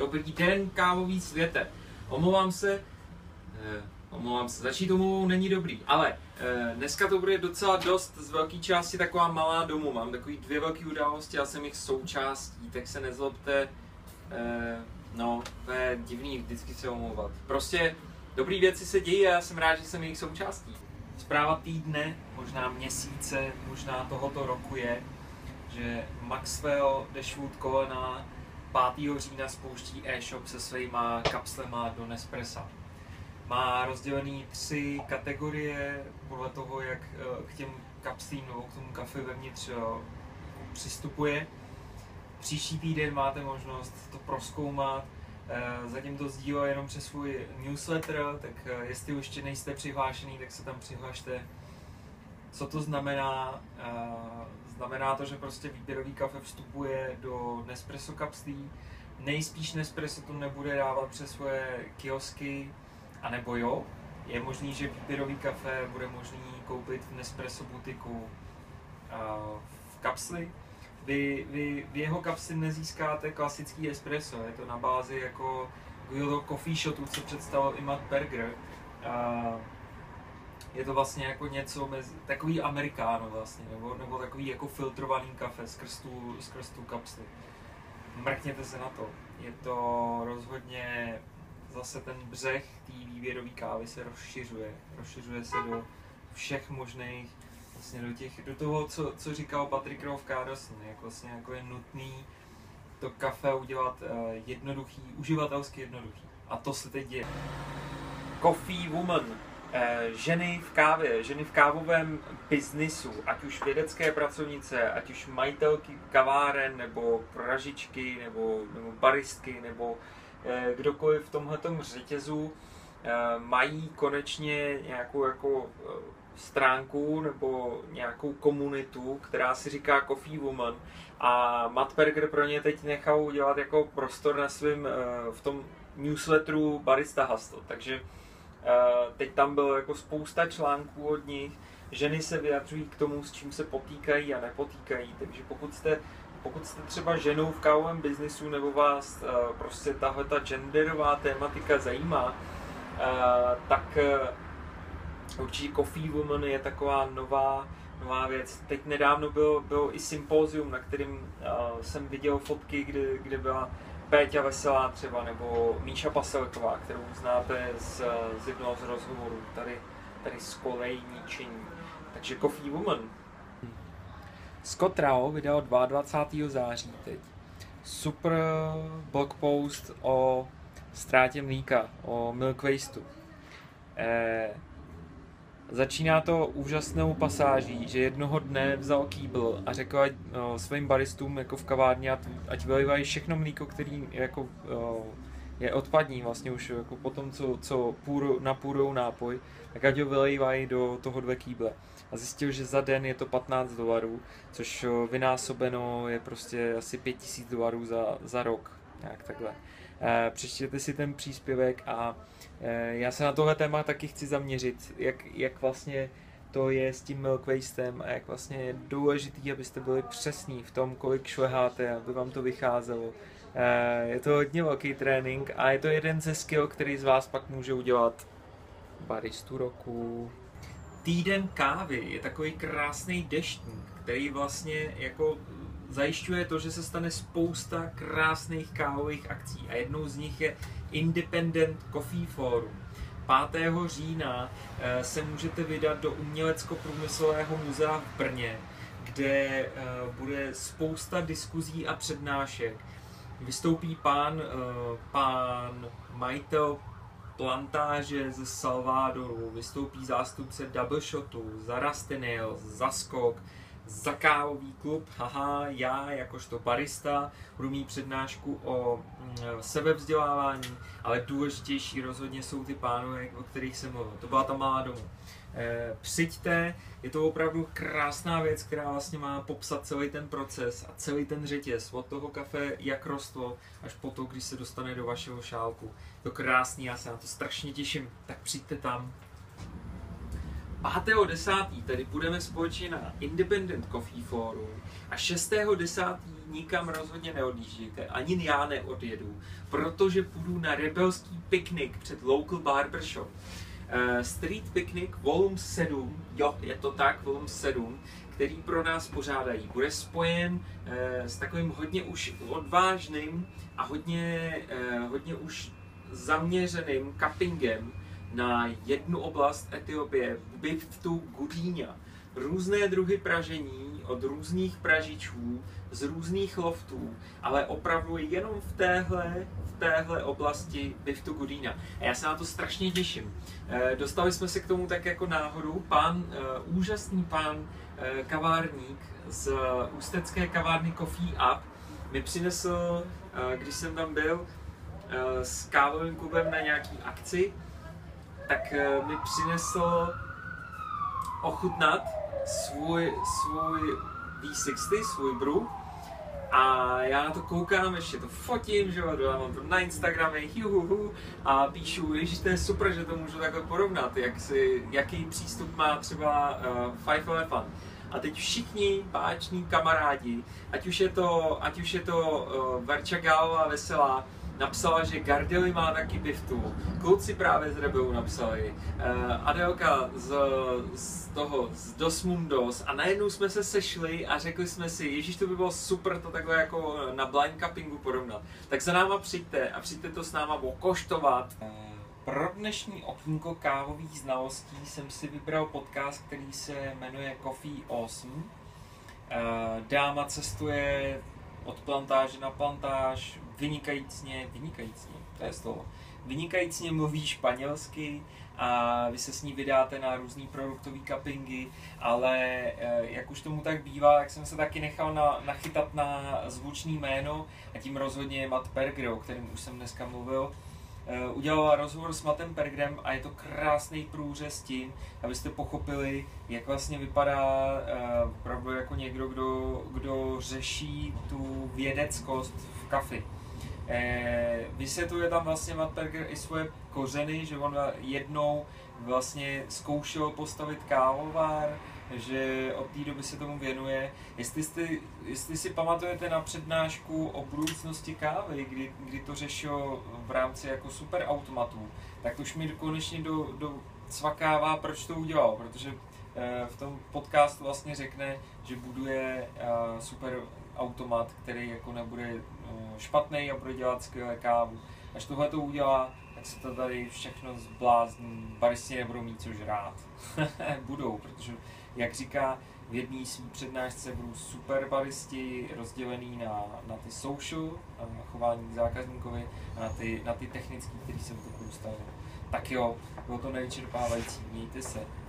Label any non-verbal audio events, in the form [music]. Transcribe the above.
Dobrý den, kávový světe. Omlouvám se, eh, omlouvám se, začít omlouvou není dobrý, ale eh, dneska to bude docela dost z velké části taková malá domů. Mám takový dvě velké události, já jsem jich součástí, tak se nezlobte. Eh, no, to je divný vždycky se omlouvat. Prostě dobrý věci se dějí a já jsem rád, že jsem jejich součástí. Zpráva týdne, možná měsíce, možná tohoto roku je, že Maxwell Dashwood Colena 5. října spouští e-shop se svýma kapslema do Nespressa. Má rozdělený tři kategorie podle toho, jak eh, k těm kapslím nebo k tomu kafe vevnitř eh, přistupuje. Příští týden máte možnost to proskoumat. Eh, zatím to sdílel jenom přes svůj newsletter, tak jestli už ještě nejste přihlášený, tak se tam přihlašte. Co to znamená? Znamená to, že prostě výběrový kafe vstupuje do Nespresso kapslí. Nejspíš Nespresso to nebude dávat přes svoje kiosky, anebo jo. Je možný, že výběrový kafe bude možný koupit v Nespresso butiku v kapsli. Vy, vy v jeho kapsli nezískáte klasický espresso, je to na bázi jako Guido Coffee Shotu, co představil i Matt Berger je to vlastně jako něco mezi, takový amerikáno vlastně, nebo, nebo takový jako filtrovaný kafe skrz tu, skrz tu kapsli. Mrkněte se na to. Je to rozhodně zase ten břeh té výběrové kávy se rozšiřuje. Rozšiřuje se do všech možných, vlastně do, těch, do toho, co, co říkal Patrick Rolf Carlson, jak vlastně jako je nutný to kafe udělat uh, jednoduchý, uživatelsky jednoduchý. A to se teď děje. Coffee Woman ženy v kávě, ženy v kávovém biznisu, ať už vědecké pracovnice, ať už majitelky kaváren, nebo pražičky, nebo, nebo baristky, nebo eh, kdokoliv v tomhletom řetězu, eh, mají konečně nějakou jako stránku nebo nějakou komunitu, která si říká Coffee Woman. A Matt Berger pro ně teď nechal udělat jako prostor na svém v tom newsletteru Barista Hustle, takže Eh, teď tam bylo jako spousta článků od nich, ženy se vyjadřují k tomu, s čím se potýkají a nepotýkají, takže pokud jste, pokud jste třeba ženou v kávovém biznisu nebo vás eh, prostě tahle ta genderová tématika zajímá, eh, tak určitě Coffee Woman je taková nová, nová věc. Teď nedávno bylo, bylo i sympózium, na kterým jsem viděl fotky, kde, kde byla Péťa Veselá třeba, nebo Míša Paselková, kterou znáte z, z jednoho z rozhovorů, tady, tady z kolejí ničení. Takže Coffee Woman. Scott Rao vydal 22. září teď super blog post o ztrátě mlíka, o milk wasteu. Eh, Začíná to úžasnou pasáží, že jednoho dne vzal kýbl a řekl ať, no, svým baristům jako v kavárně, ať vylivají všechno mlíko, který jako, o, je odpadní vlastně už jako po tom, co, co půr, napůrou nápoj, tak ať ho vylejvají do toho dvě kýble. A zjistil, že za den je to 15 dolarů, což vynásobeno je prostě asi 5000 dolarů za, za rok, nějak takhle. E, přečtěte si ten příspěvek a Eh, já se na tohle téma taky chci zaměřit, jak, jak vlastně to je s tím milk wastem a jak vlastně je důležitý, abyste byli přesní v tom, kolik šleháte, aby vám to vycházelo. Eh, je to hodně velký trénink a je to jeden ze skill, který z vás pak může udělat baristu roku. Týden kávy je takový krásný deštník, který vlastně jako zajišťuje to, že se stane spousta krásných kávových akcí a jednou z nich je Independent Coffee Forum. 5. října eh, se můžete vydat do Umělecko-průmyslového muzea v Brně, kde eh, bude spousta diskuzí a přednášek. Vystoupí pán, eh, pán majitel plantáže ze Salvadoru, vystoupí zástupce Double Shotu, Zarastenil, Zaskok, za kávový klub, haha, já jakožto barista budu mít přednášku o mm, sebevzdělávání, ale důležitější rozhodně jsou ty pánové, o kterých jsem mluvil. To byla ta malá domů. E, přijďte, je to opravdu krásná věc, která vlastně má popsat celý ten proces a celý ten řetěz od toho kafe, jak rostlo, až po to, když se dostane do vašeho šálku. To krásný, já se na to strašně těším, tak přijďte tam, 5.10. tedy budeme společně na Independent Coffee Forum a 6.10. nikam rozhodně neodjíždějte, ani já neodjedu, protože půjdu na rebelský piknik před Local Barbershop. Uh, Street Picnic Volume 7, jo, je to tak, Volume 7, který pro nás pořádají. Bude spojen uh, s takovým hodně už odvážným a hodně, uh, hodně už zaměřeným cuppingem na jednu oblast Etiopie, Biftu Gudíňa. Různé druhy pražení od různých pražičů, z různých loftů, ale opravdu jenom v téhle, v téhle oblasti Biftu Gudína. A já se na to strašně těším. E, dostali jsme se k tomu tak jako náhodou. Pán, e, úžasný pán e, kavárník z ústecké kavárny Coffee Up mi přinesl, když jsem tam byl, s kávovým klubem na nějaký akci, tak mi přinesl ochutnat svůj, svůj V60, svůj brew, a já na to koukám, ještě to fotím, že jo, dávám to na Instagramech, juhuhu, a píšu, že to je super, že to můžu takhle porovnat, jak si, jaký přístup má třeba uh, Five Elephant. A teď všichni báční kamarádi, ať už je to, ať už je to uh, Verča Gálová Veselá, napsala, že Gardely má taky biftu, kluci právě z Rebelu napsali, uh, Adelka z, z toho, z Dos Mundos a najednou jsme se sešli a řekli jsme si, ježíš to by bylo super to takhle jako na blind cuppingu porovnat. Tak za náma přijďte a přijďte to s náma okoštovat. Eh, pro dnešní okýnko kávových znalostí jsem si vybral podcast, který se jmenuje Coffee 8. Eh, dáma cestuje od plantáže na plantáž, vynikajícně, vynikajícně, to je slovo, vynikajícně mluví španělsky a vy se s ní vydáte na různý produktový cuppingy, ale eh, jak už tomu tak bývá, jak jsem se taky nechal na, nachytat na zvučný jméno a tím rozhodně je Matt Perger, o kterém už jsem dneska mluvil, eh, udělala rozhovor s Matem Pergrem a je to krásný průřez tím, abyste pochopili, jak vlastně vypadá uh, opravdu jako někdo, kdo, kdo řeší tu vědeckost v kafi. Eh, vysvětluje tam vlastně Matt Berger i svoje kořeny, že on jednou vlastně zkoušel postavit kávovár, že od té doby se tomu věnuje. Jestli, jste, jestli si pamatujete na přednášku o budoucnosti kávy, kdy, kdy to řešil v rámci jako superautomatů, tak to už mi konečně do, do cvakává, proč to udělal, protože v tom podcastu vlastně řekne, že buduje eh, super automat, který jako nebude eh, špatný a bude dělat skvělé kávu. Až tohle to udělá, tak se to tady všechno zblázní, baristi nebudou mít co žrát. [laughs] budou, protože, jak říká, v jedné přednášce budou super baristi rozdělený na, na ty social, na chování k zákazníkovi a na ty, na ty technické, které jsem tu postavil. Tak jo, bylo to nevyčerpávající, mějte se.